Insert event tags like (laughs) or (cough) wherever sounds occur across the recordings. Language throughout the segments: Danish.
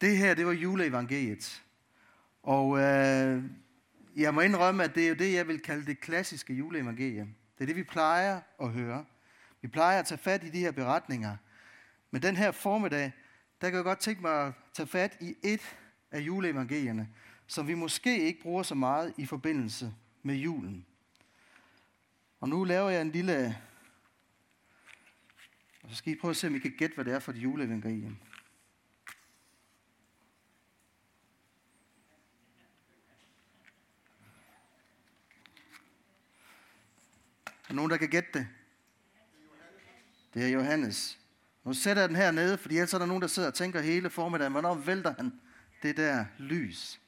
Det her, det var juleevangeliet. Og øh, jeg må indrømme, at det er jo det, jeg vil kalde det klassiske juleevangelie. Det er det, vi plejer at høre. Vi plejer at tage fat i de her beretninger. Men den her formiddag, der kan jeg godt tænke mig at tage fat i et af juleevangelierne, som vi måske ikke bruger så meget i forbindelse med julen. Og nu laver jeg en lille... Og så skal I prøve at se, om I kan gætte, hvad det er for et juleevangelie. Der nogen, der kan gætte det? Det er Johannes. Nu sætter jeg den her nede, fordi ellers er der nogen, der sidder og tænker hele formiddagen, hvornår vælter han det der lys?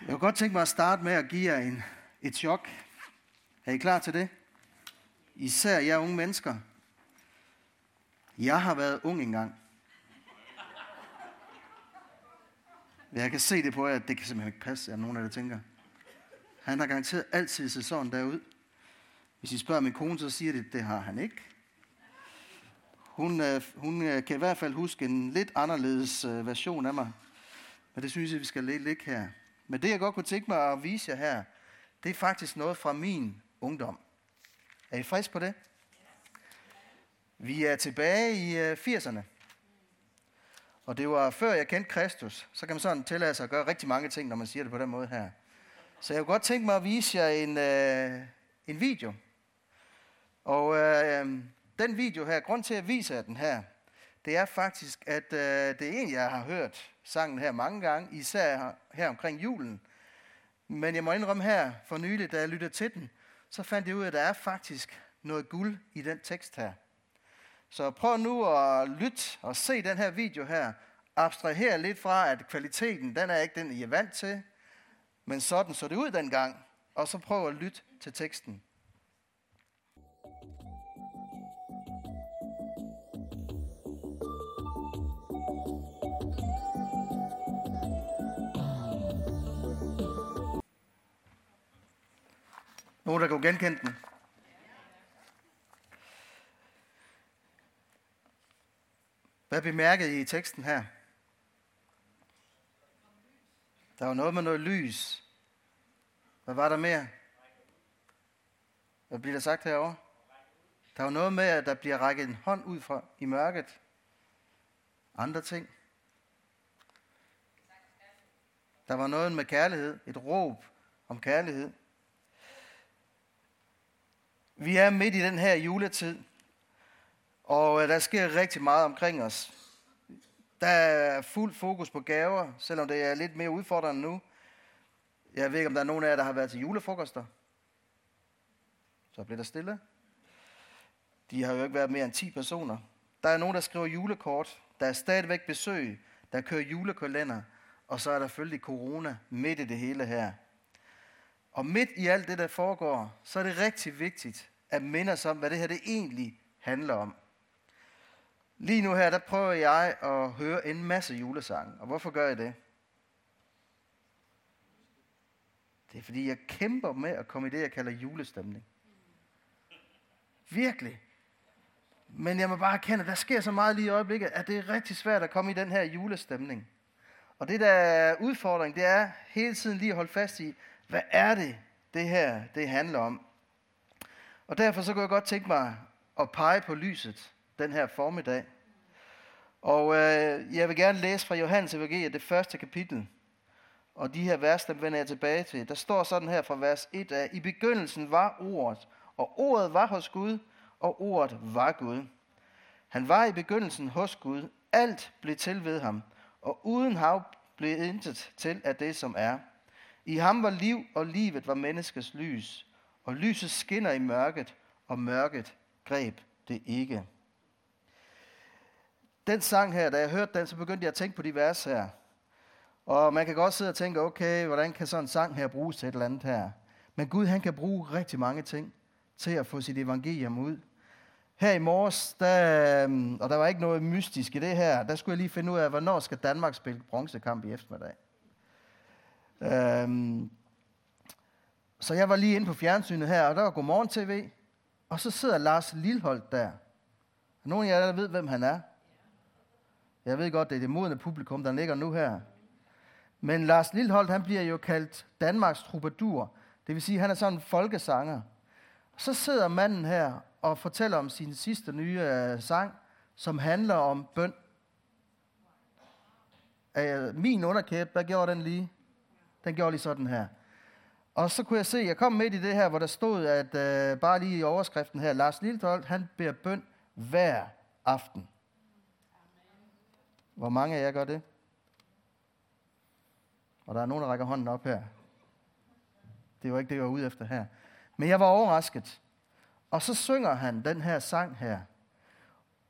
Jeg kunne godt tænke mig at starte med at give jer en, et chok. Er I klar til det? Især jer unge mennesker. Jeg har været ung engang. Jeg kan se det på jer, at det kan simpelthen ikke passe, at nogen af jer tænker. Han har garanteret altid set sådan derud. Hvis I spørger min kone, så siger det, at det har han ikke. Hun, øh, hun øh, kan i hvert fald huske en lidt anderledes øh, version af mig. Men det synes jeg, vi skal ligge her. Men det, jeg godt kunne tænke mig at vise jer her, det er faktisk noget fra min ungdom. Er I friske på det? Vi er tilbage i 80'erne. Og det var før jeg kendte Kristus. Så kan man sådan tillade sig at gøre rigtig mange ting, når man siger det på den måde her. Så jeg kunne godt tænke mig at vise jer en, øh, en video. Og øh, den video her, grund til at vise den her, det er faktisk, at øh, det er en, jeg har hørt sangen her mange gange, især her, her omkring julen. Men jeg må indrømme her for nylig, da jeg lyttede til den, så fandt jeg ud af, at der er faktisk noget guld i den tekst her. Så prøv nu at lytte og se den her video her. Abstraher lidt fra, at kvaliteten, den er ikke den, I er vant til. Men sådan så det ud dengang. Og så prøv at lytte til teksten. Nogen, der kan genkende den? Hvad bemærkede I i teksten her? Der var noget med noget lys. Hvad var der mere? Hvad bliver der sagt herovre? Der var noget med, at der bliver rækket en hånd ud fra i mørket. Andre ting. Der var noget med kærlighed. Et råb om kærlighed. Vi er midt i den her juletid, og øh, der sker rigtig meget omkring os. Der er fuld fokus på gaver, selvom det er lidt mere udfordrende nu. Jeg ved ikke, om der er nogen af jer, der har været til julefrokoster. Så bliver der stille. De har jo ikke været mere end 10 personer. Der er nogen, der skriver julekort. Der er stadigvæk besøg. Der kører julekalender. Og så er der selvfølgelig corona midt i det hele her. Og midt i alt det, der foregår, så er det rigtig vigtigt at minde os om, hvad det her det egentlig handler om. Lige nu her, der prøver jeg at høre en masse julesange. Og hvorfor gør jeg det? Det er fordi, jeg kæmper med at komme i det, jeg kalder julestemning. Virkelig. Men jeg må bare erkende, at der sker så meget lige i øjeblikket, at det er rigtig svært at komme i den her julestemning. Og det, der er udfordring, det er hele tiden lige at holde fast i, hvad er det, det her det handler om. Og derfor så kunne jeg godt tænke mig at pege på lyset den her formiddag. Og øh, jeg vil gerne læse fra Johannes Evangeliet, det første kapitel. Og de her vers, dem vender jeg tilbage til. Der står sådan her fra vers 1 af, I begyndelsen var ordet, og ordet var hos Gud, og ordet var Gud. Han var i begyndelsen hos Gud. Alt blev til ved ham, og uden hav blev intet til af det, som er. I ham var liv, og livet var menneskets lys. Og lyset skinner i mørket, og mørket greb det ikke. Den sang her, da jeg hørte den, så begyndte jeg at tænke på de vers her. Og man kan godt sidde og tænke, okay, hvordan kan sådan en sang her bruges til et eller andet her? Men Gud, han kan bruge rigtig mange ting til at få sit evangelium ud. Her i morges, der, øhm, og der var ikke noget mystisk i det her, der skulle jeg lige finde ud af, hvornår skal Danmark spille bronzekamp i eftermiddag. Øhm, så jeg var lige inde på fjernsynet her, og der var Godmorgen TV, og så sidder Lars Lilholdt der. Nogle af jer, der ved, hvem han er? Jeg ved godt, det er det modne publikum, der ligger nu her. Men Lars Lilholdt, han bliver jo kaldt Danmarks troubadour. Det vil sige, at han er sådan en folkesanger. Så sidder manden her og fortæller om sin sidste nye øh, sang, som handler om bøn. Øh, min underkæb, hvad gjorde den lige? Den gjorde lige sådan her. Og så kunne jeg se, jeg kom midt i det her, hvor der stod, at uh, bare lige i overskriften her, Lars Lilleholdt, han beder bøn hver aften. Hvor mange af jer gør det? Og der er nogen, der rækker hånden op her. Det var ikke det, jeg var ude efter her. Men jeg var overrasket. Og så synger han den her sang her.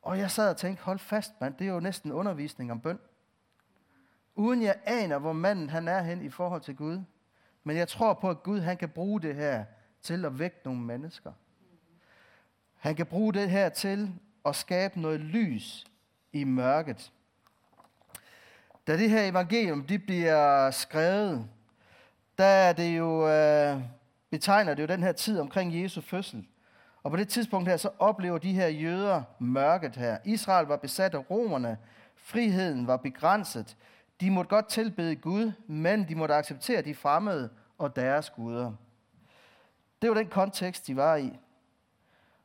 Og jeg sad og tænkte, hold fast, mand, det er jo næsten undervisning om bøn. Uden jeg aner, hvor manden han er hen i forhold til Gud. Men jeg tror på, at Gud han kan bruge det her til at vække nogle mennesker. Han kan bruge det her til at skabe noget lys i mørket. Da det her evangelium de bliver skrevet, der er det jo, øh, betegner det jo den her tid omkring Jesu fødsel. Og på det tidspunkt her, så oplever de her jøder mørket her. Israel var besat af romerne. Friheden var begrænset. De måtte godt tilbede Gud, men de måtte acceptere de fremmede og deres guder. Det var den kontekst, de var i.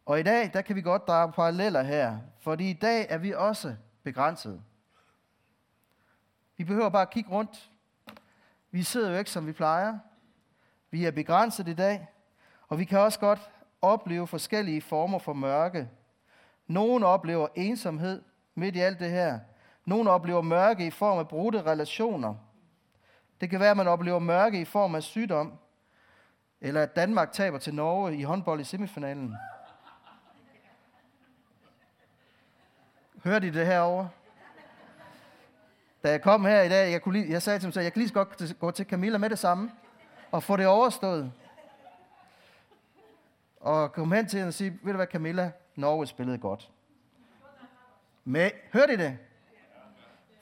Og i dag, der kan vi godt drage paralleller her, fordi i dag er vi også begrænset. Vi behøver bare at kigge rundt. Vi sidder jo ikke, som vi plejer. Vi er begrænset i dag, og vi kan også godt opleve forskellige former for mørke. Nogle oplever ensomhed midt i alt det her. Nogle oplever mørke i form af brudte relationer. Det kan være, at man oplever mørke i form af sygdom, eller at Danmark taber til Norge i håndbold i semifinalen. Hørte I det herovre? Da jeg kom her i dag, jeg, kunne lige, jeg sagde til ham, at jeg kan lige så godt gå til Camilla med det samme, og få det overstået. Og kom hen til hende og sige, ved du hvad Camilla, Norge spillede godt. Men, hørte I det?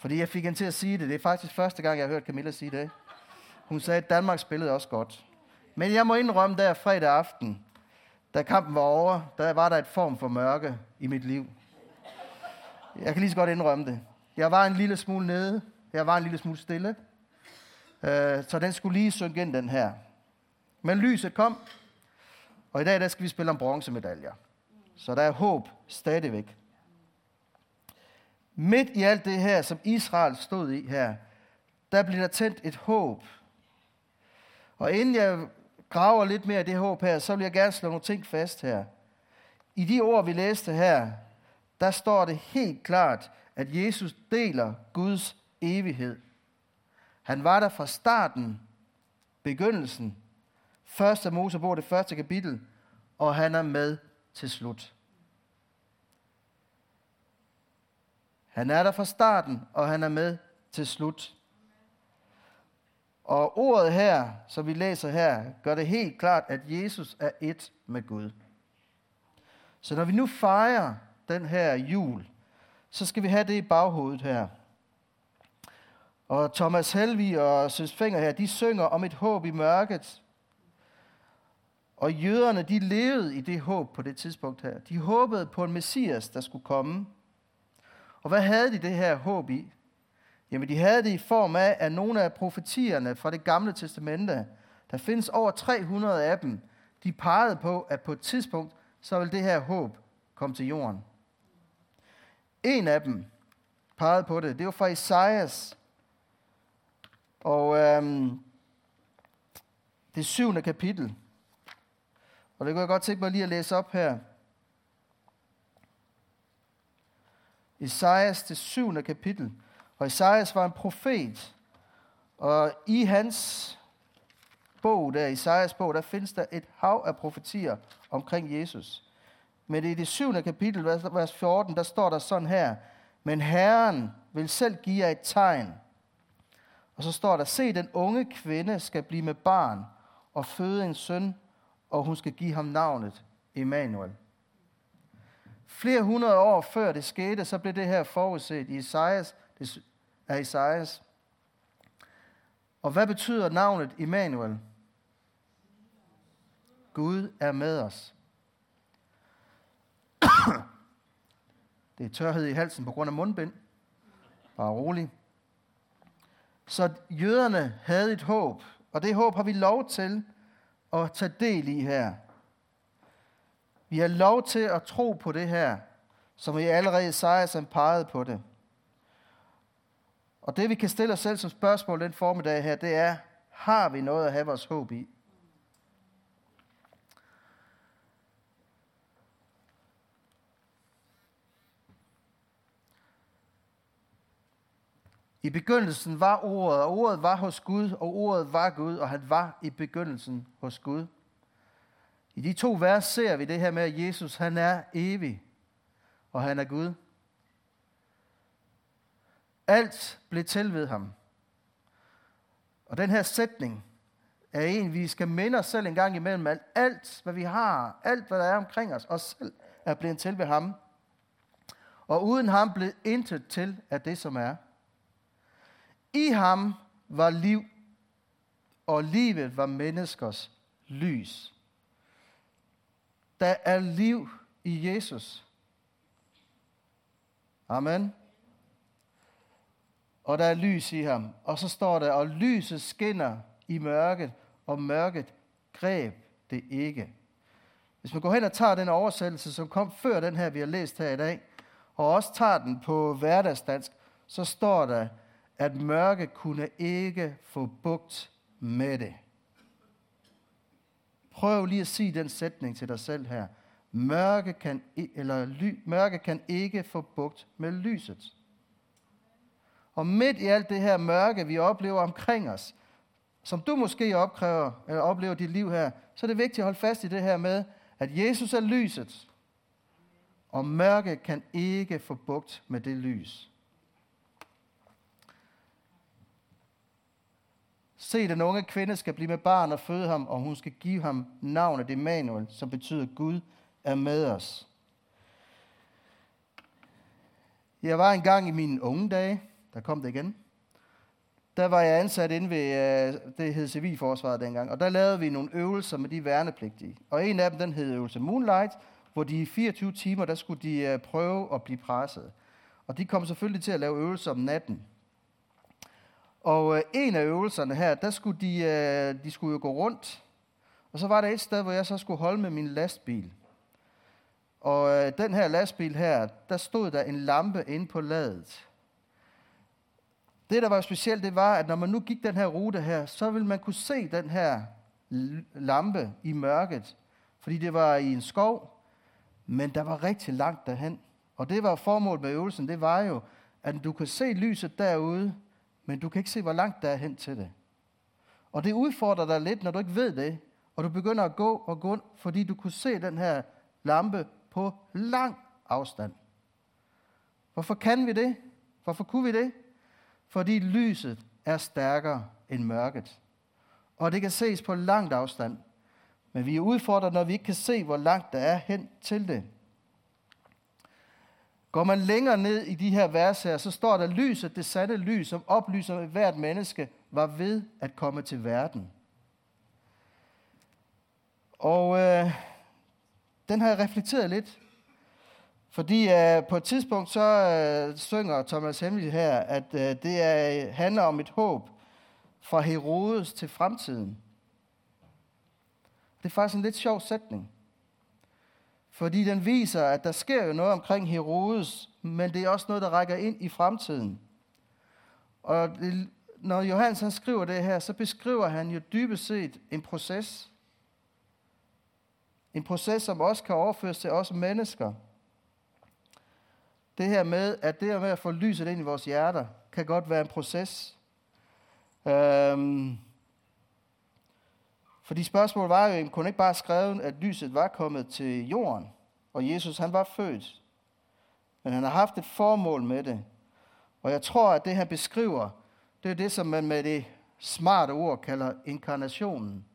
Fordi jeg fik hende til at sige det. Det er faktisk første gang, jeg har hørt Camilla sige det. Hun sagde, at Danmark spillede også godt. Men jeg må indrømme, der fredag aften, da kampen var over, der var der et form for mørke i mit liv. Jeg kan lige så godt indrømme det. Jeg var en lille smule nede. Jeg var en lille smule stille. Øh, så den skulle lige synge ind, den her. Men lyset kom, og i dag der skal vi spille om bronzemedaljer. Så der er håb stadigvæk. Midt i alt det her, som Israel stod i her, der bliver der tændt et håb. Og inden jeg graver lidt mere i det håb her, så vil jeg gerne slå nogle ting fast her. I de ord, vi læste her, der står det helt klart, at Jesus deler Guds evighed. Han var der fra starten, begyndelsen, første Mosebog, det første kapitel, og han er med til slut. Han er der fra starten, og han er med til slut. Og ordet her, som vi læser her, gør det helt klart, at Jesus er et med Gud. Så når vi nu fejrer den her jul, så skal vi have det i baghovedet her. Og Thomas Helvi og Søs Finger her, de synger om et håb i mørket. Og jøderne, de levede i det håb på det tidspunkt her. De håbede på en messias, der skulle komme. Og hvad havde de det her håb i? Jamen, de havde det i form af, at nogle af profetierne fra det gamle testamente, der findes over 300 af dem, de pegede på, at på et tidspunkt, så vil det her håb komme til jorden. En af dem pegede på det. Det var fra Isaias. Og øhm, det syvende kapitel. Og det kunne jeg godt tænke mig lige at læse op her. Esajas det syvende kapitel. Og Esajas var en profet. Og i hans bog, der Esajas bog, der findes der et hav af profetier omkring Jesus. Men i det syvende kapitel, vers 14, der står der sådan her. Men Herren vil selv give jer et tegn. Og så står der, se den unge kvinde skal blive med barn og føde en søn, og hun skal give ham navnet Emmanuel. Flere hundrede år før det skete, så blev det her forudset i Isaias, af Isaias. Og hvad betyder navnet Immanuel? Gud er med os. det er tørhed i halsen på grund af mundbind. Bare rolig. Så jøderne havde et håb, og det håb har vi lov til at tage del i her. Vi har lov til at tro på det her, som vi allerede sejrer som pegede på det. Og det vi kan stille os selv som spørgsmål den formiddag her, det er, har vi noget at have vores håb i? I begyndelsen var ordet, og ordet var hos Gud, og ordet var Gud, og han var i begyndelsen hos Gud. I de to vers ser vi det her med, at Jesus han er evig, og han er Gud. Alt blev til ved ham. Og den her sætning er en, vi skal minde os selv en gang imellem, at alt, hvad vi har, alt, hvad der er omkring os, os selv, er blevet til ved ham. Og uden ham blev intet til af det, som er. I ham var liv, og livet var menneskers lys. Der er liv i Jesus. Amen. Og der er lys i ham. Og så står der, og lyset skinner i mørket, og mørket greb det ikke. Hvis man går hen og tager den oversættelse, som kom før den her, vi har læst her i dag, og også tager den på hverdagsdansk, så står der, at mørke kunne ikke få bugt med det. Prøv lige at sige den sætning til dig selv her. Mørke kan, eller ly, mørke kan ikke få bugt med lyset. Og midt i alt det her mørke, vi oplever omkring os, som du måske opkræver, eller oplever dit liv her, så er det vigtigt at holde fast i det her med, at Jesus er lyset, og mørke kan ikke få bugt med det lys. Se, den unge kvinde skal blive med barn og føde ham, og hun skal give ham navnet Emmanuel, som betyder Gud er med os. Jeg var engang i mine unge dage, der kom det igen. Der var jeg ansat inde ved, øh, det hed Civilforsvaret dengang, og der lavede vi nogle øvelser med de værnepligtige. Og en af dem, den hed øvelse Moonlight, hvor de i 24 timer, der skulle de øh, prøve at blive presset. Og de kom selvfølgelig til at lave øvelser om natten. Og øh, en af øvelserne her, der skulle de, øh, de skulle jo gå rundt. Og så var der et sted, hvor jeg så skulle holde med min lastbil. Og øh, den her lastbil her, der stod der en lampe inde på ladet. Det, der var specielt, det var, at når man nu gik den her rute her, så ville man kunne se den her lampe i mørket. Fordi det var i en skov, men der var rigtig langt derhen. Og det var formålet med øvelsen, det var jo, at du kan se lyset derude, men du kan ikke se, hvor langt der er hen til det. Og det udfordrer dig lidt, når du ikke ved det, og du begynder at gå og gå, fordi du kunne se den her lampe på lang afstand. Hvorfor kan vi det? Hvorfor kunne vi det? Fordi lyset er stærkere end mørket. Og det kan ses på langt afstand. Men vi er udfordret, når vi ikke kan se, hvor langt der er hen til det. Går man længere ned i de her vers her, så står der, lyset, det sande lys, som oplyser hvert menneske, var ved at komme til verden. Og øh, den har jeg reflekteret lidt. Fordi øh, på et tidspunkt så øh, synger Thomas Hemmelig her, at øh, det er, handler om et håb fra Herodes til fremtiden. Det er faktisk en lidt sjov sætning. Fordi den viser, at der sker jo noget omkring Herodes, men det er også noget, der rækker ind i fremtiden. Og det, når Johannes han skriver det her, så beskriver han jo dybest set en proces. En proces, som også kan overføres til os mennesker. Det her med, at det her med at få lyset ind i vores hjerter, kan godt være en proces. Øhm, fordi spørgsmålet var jo, kunne ikke bare skrive, at lyset var kommet til jorden, og Jesus han var født. Men han har haft et formål med det. Og jeg tror, at det han beskriver, det er det, som man med det smarte ord kalder inkarnationen.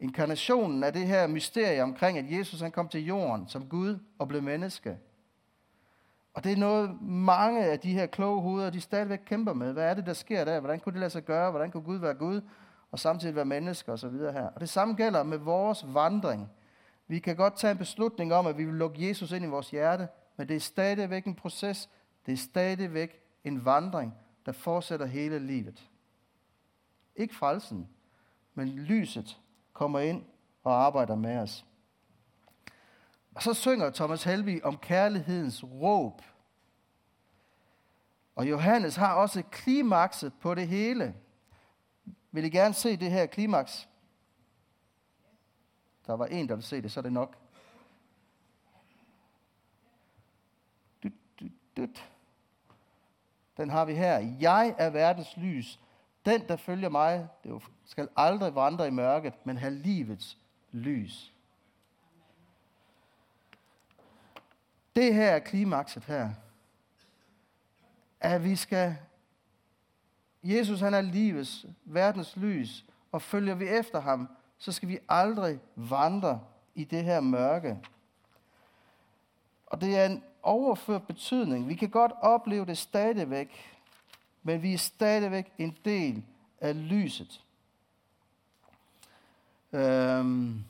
Inkarnationen er det her mysterie omkring, at Jesus han kom til jorden som Gud og blev menneske. Og det er noget, mange af de her kloge hoveder, de stadigvæk kæmper med. Hvad er det, der sker der? Hvordan kunne det lade sig gøre? Hvordan kunne Gud være Gud? Og samtidig være mennesker osv. her. Og det samme gælder med vores vandring. Vi kan godt tage en beslutning om, at vi vil lukke Jesus ind i vores hjerte, men det er stadigvæk en proces. Det er stadigvæk en vandring, der fortsætter hele livet. Ikke frelsen, men lyset kommer ind og arbejder med os. Og så synger Thomas Helvi om kærlighedens råb. Og Johannes har også klimakset på det hele. Vil I gerne se det her klimaks? Der var en, der ville se det, så er det nok. Dut, dut, dut. Den har vi her. Jeg er verdens lys. Den, der følger mig, det skal aldrig vandre i mørket, men have livets lys. Det her er klimakset her. At vi skal... Jesus han er livets, verdens lys, og følger vi efter ham, så skal vi aldrig vandre i det her mørke. Og det er en overført betydning. Vi kan godt opleve det stadigvæk, men vi er stadigvæk en del af lyset. Øhm,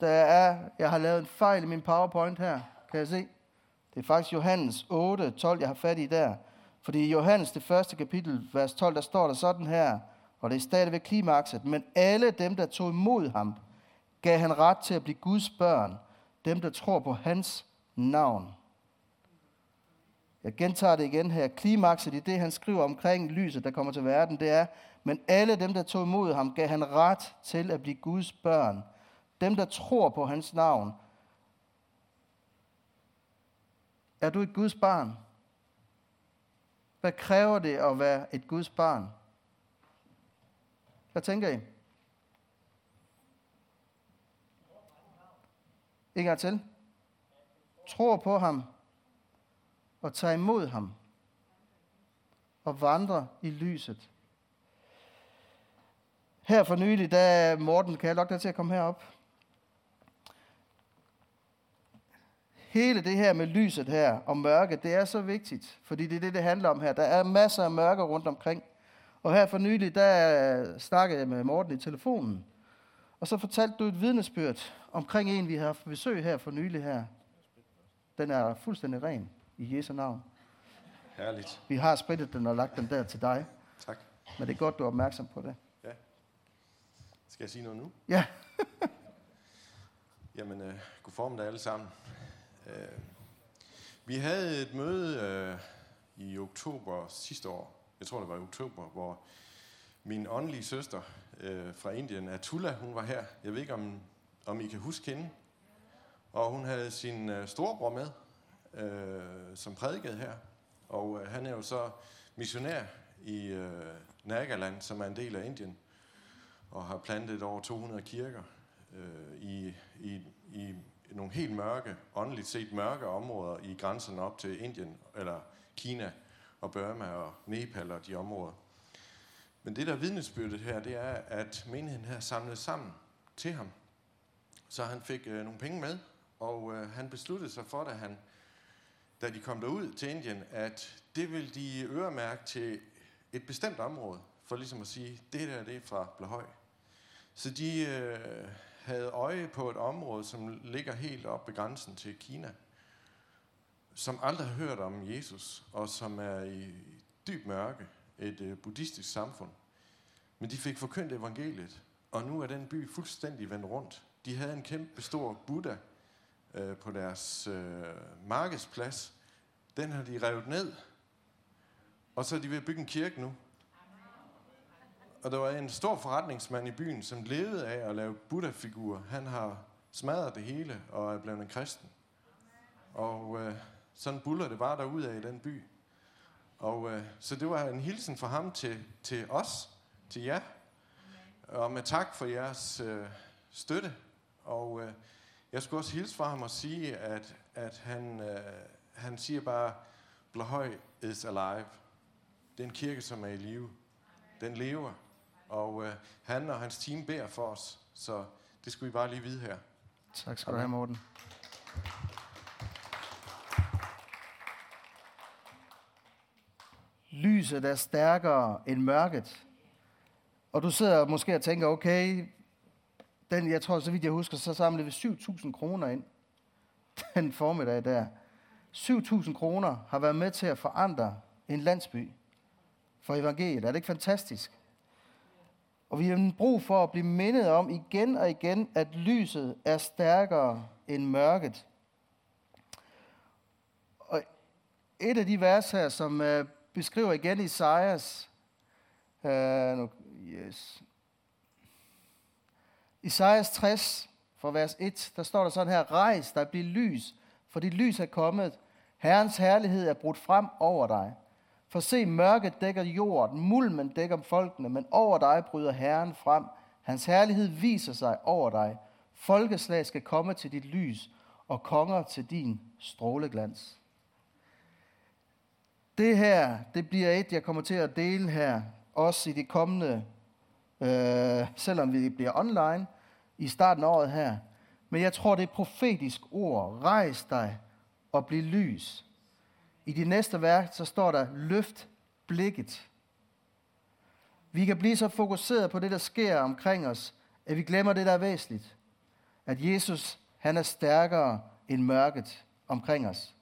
der er, jeg har lavet en fejl i min PowerPoint her, kan jeg se. Det er faktisk Johannes 8, 12, jeg har fat i der. Fordi i Johannes, det første kapitel, vers 12, der står der sådan her, og det er stadigvæk klimakset, men alle dem, der tog imod ham, gav han ret til at blive Guds børn, dem, der tror på hans navn. Jeg gentager det igen her. Klimakset i det, han skriver omkring lyset, der kommer til verden, det er, men alle dem, der tog imod ham, gav han ret til at blive Guds børn. Dem, der tror på hans navn. Er du et Guds barn? Hvad kræver det at være et Guds barn? Hvad tænker I? En gang til. Tror på ham og tager imod ham og vandrer i lyset. Her for nylig, da Morten, kan jeg lokke dig til at komme herop? Hele det her med lyset her og mørke, det er så vigtigt, fordi det er det, det handler om her. Der er masser af mørke rundt omkring. Og her for nylig, der snakkede jeg med Morten i telefonen. Og så fortalte du et vidnesbyrd omkring en, vi har haft besøg her for nylig her. Den er fuldstændig ren i Jesu navn. Herligt. Vi har spritet den og lagt den der til dig. Tak. Men det er godt, du er opmærksom på det. Ja. Skal jeg sige noget nu? Ja. (laughs) Jamen, uh, god formiddag alle sammen. Øh, vi havde et møde øh, i oktober sidste år. Jeg tror, det var i oktober, hvor min åndelige søster øh, fra Indien, Atula, hun var her. Jeg ved ikke, om, om I kan huske hende. Og hun havde sin uh, storebror med, øh, som prædikede her. Og øh, han er jo så missionær i øh, Nagaland, som er en del af Indien og har plantet over 200 kirker øh, i, i, i nogle helt mørke, åndeligt set mørke områder i grænserne op til Indien, eller Kina og Burma og Nepal og de områder. Men det, der er vidnesbyrdet her, det er, at menigheden her samlet sammen til ham. Så han fik øh, nogle penge med, og øh, han besluttede sig for, da, han, da de kom derud til Indien, at det vil de øremærke til et bestemt område, for ligesom at sige, det der det er fra Blahøj. Så de øh, havde øje på et område, som ligger helt op ved grænsen til Kina, som aldrig har hørt om Jesus, og som er i dyb mørke, et øh, buddhistisk samfund. Men de fik forkyndt evangeliet, og nu er den by fuldstændig vendt rundt. De havde en kæmpe stor Buddha øh, på deres øh, markedsplads. Den har de revet ned, og så er de ved at bygge en kirke nu. Og der var en stor forretningsmand i byen, som levede af at lave Buddha-figurer. Han har smadret det hele og er blevet en kristen. Og øh, sådan buller det bare derud af i den by. Og øh, så det var en hilsen fra ham til, til os, til jer. Og med tak for jeres øh, støtte. Og øh, jeg skulle også hilse fra ham og sige, at, at han, øh, han siger bare, Blahøj is alive. Det er en kirke, som er i live. Den lever. Og øh, han og hans team beder for os, så det skulle I bare lige vide her. Tak skal du have, Morten. Lyset er stærkere end mørket. Og du sidder måske og tænker, okay, den, jeg tror, så vidt jeg husker, så samlede vi 7.000 kroner ind (laughs) den formiddag der. 7.000 kroner har været med til at forandre en landsby for evangeliet. Er det ikke fantastisk? Og vi har brug for at blive mindet om igen og igen, at lyset er stærkere end mørket. Og et af de vers her, som øh, beskriver igen Isaias, uh, nu, yes. Isaias 60, fra vers 1, der står der sådan her, Rejs, der bliver lys, for dit lys er kommet. Herrens herlighed er brudt frem over dig. For se, mørket dækker jorden, mulmen dækker folkene, men over dig bryder Herren frem. Hans herlighed viser sig over dig. Folkeslag skal komme til dit lys, og konger til din stråleglans. Det her, det bliver et, jeg kommer til at dele her, også i de kommende, øh, selvom vi bliver online, i starten af året her. Men jeg tror, det er et profetisk ord. Rejs dig og bliv lys. I det næste værk, så står der, løft blikket. Vi kan blive så fokuseret på det, der sker omkring os, at vi glemmer det, der er væsentligt. At Jesus, han er stærkere end mørket omkring os.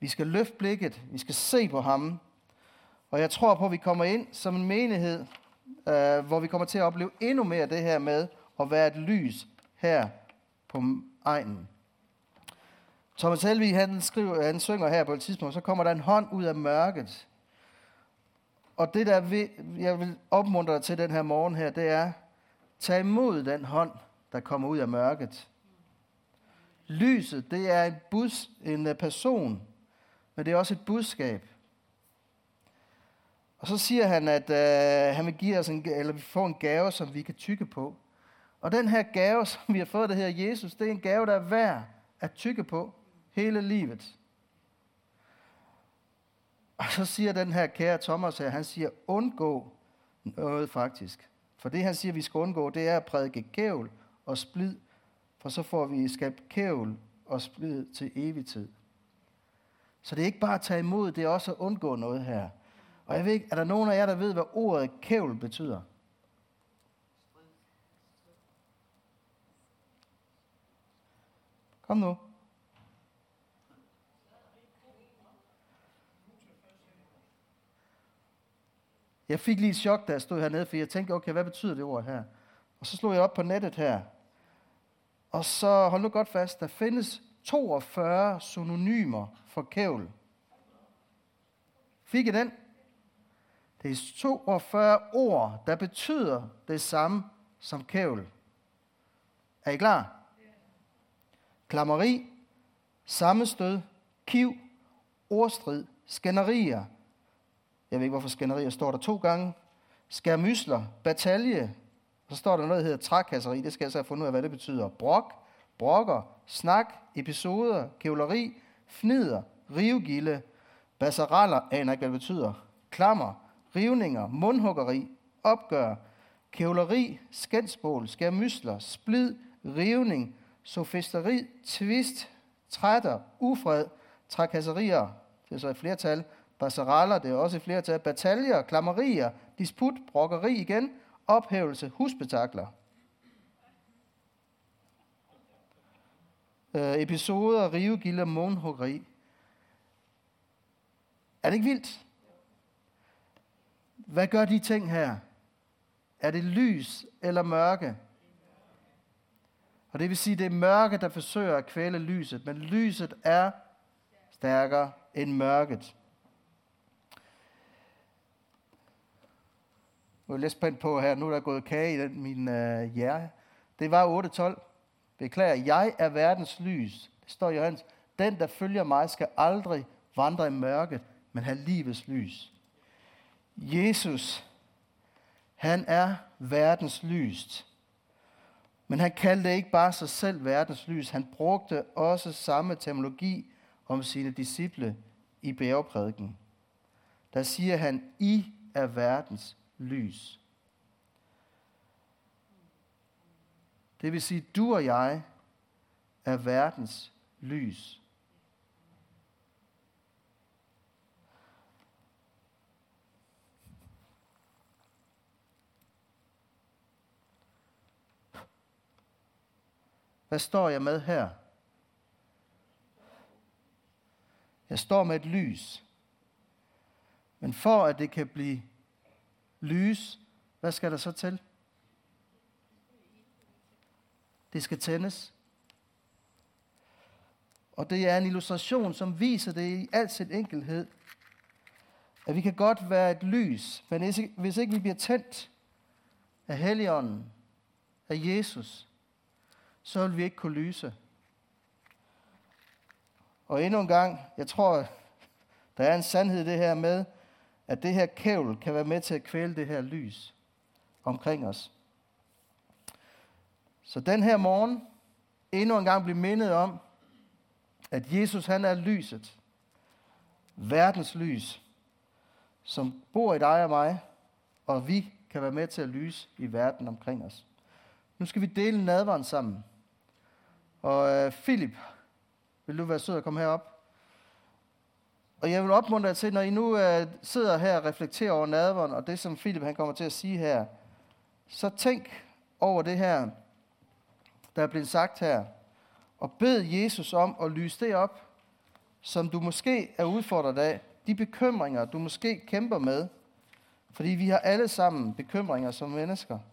Vi skal løfte blikket, vi skal se på ham. Og jeg tror på, at vi kommer ind som en menighed, øh, hvor vi kommer til at opleve endnu mere det her med at være et lys her på egnen. Thomas Helvig, han, skriver, han synger her på et tidspunkt, så kommer der en hånd ud af mørket. Og det, der vil, jeg vil opmuntre dig til den her morgen her, det er, tag imod den hånd, der kommer ud af mørket. Lyset, det er en, bus, en person, men det er også et budskab. Og så siger han, at øh, han vil give os en, eller vi får en gave, som vi kan tykke på. Og den her gave, (laughs) som vi har fået, det her Jesus, det er en gave, der er værd at tykke på hele livet. Og så siger den her kære Thomas her, han siger, undgå noget faktisk. For det han siger, vi skal undgå, det er at prædike kævl og splid, for så får vi skabt kævl og splid til evig tid. Så det er ikke bare at tage imod, det er også at undgå noget her. Og jeg ved ikke, er der nogen af jer, der ved, hvad ordet kævl betyder? Kom nu. Jeg fik lige et chok, da jeg stod hernede, for jeg tænkte, okay, hvad betyder det ord her? Og så slog jeg op på nettet her. Og så hold nu godt fast, der findes 42 synonymer for kævl. Fik I den? Det er 42 ord, der betyder det samme som kævl. Er I klar? Klammeri, sammenstød, kiv, ordstrid, skænderier, jeg ved ikke, hvorfor skænderier står der to gange. Skærmysler, batalje. Så står der noget, der hedder trækasseri. Det skal jeg så have fundet ud af, hvad det betyder. Brok, brokker, snak, episoder, kævleri, fnider, rivegilde, basaraller, aner ikke, hvad det betyder. Klammer, rivninger, mundhuggeri, opgør, kævleri, skændsbål, skærmysler, splid, rivning, sofisteri, tvist, trætter, ufred, trakasserier, det er så et flertal, Basaraller, det er også i flertal. Bataljer, klammerier, disput, brokkeri igen, ophævelse, husbetakler. Øh, episoder, rivegilde, månhuggeri. Er det ikke vildt? Hvad gør de ting her? Er det lys eller mørke? Og det vil sige, det er mørke, der forsøger at kvæle lyset, men lyset er stærkere end mørket. Nu er jeg lidt spændt på her. Nu er der gået kage i den, min øh, hjerte. Det var 8.12. Beklager, jeg er verdens lys. Det står i Johannes. Den, der følger mig, skal aldrig vandre i mørket, men have livets lys. Jesus, han er verdens lys. Men han kaldte ikke bare sig selv verdens lys. Han brugte også samme terminologi om sine disciple i bjergprædiken. Der siger han, I er verdens lys. Det vil sige, du og jeg er verdens lys. Hvad står jeg med her? Jeg står med et lys. Men for at det kan blive lys, hvad skal der så til? Det skal tændes. Og det er en illustration, som viser det i al sin enkelhed. At vi kan godt være et lys, men hvis ikke vi bliver tændt af Helligånden, af Jesus, så vil vi ikke kunne lyse. Og endnu en gang, jeg tror, der er en sandhed i det her med, at det her kævl kan være med til at kvæle det her lys omkring os. Så den her morgen, endnu en gang blive mindet om, at Jesus han er lyset. Verdens lys, som bor i dig og mig, og vi kan være med til at lyse i verden omkring os. Nu skal vi dele nadvaren sammen. Og uh, Philip, vil du være sød at komme herop? Og jeg vil opmuntre jer til, når I nu uh, sidder her og reflekterer over nadveren, og det som Philip han kommer til at sige her, så tænk over det her, der er blevet sagt her, og bed Jesus om at lyse det op, som du måske er udfordret af, de bekymringer, du måske kæmper med, fordi vi har alle sammen bekymringer som mennesker –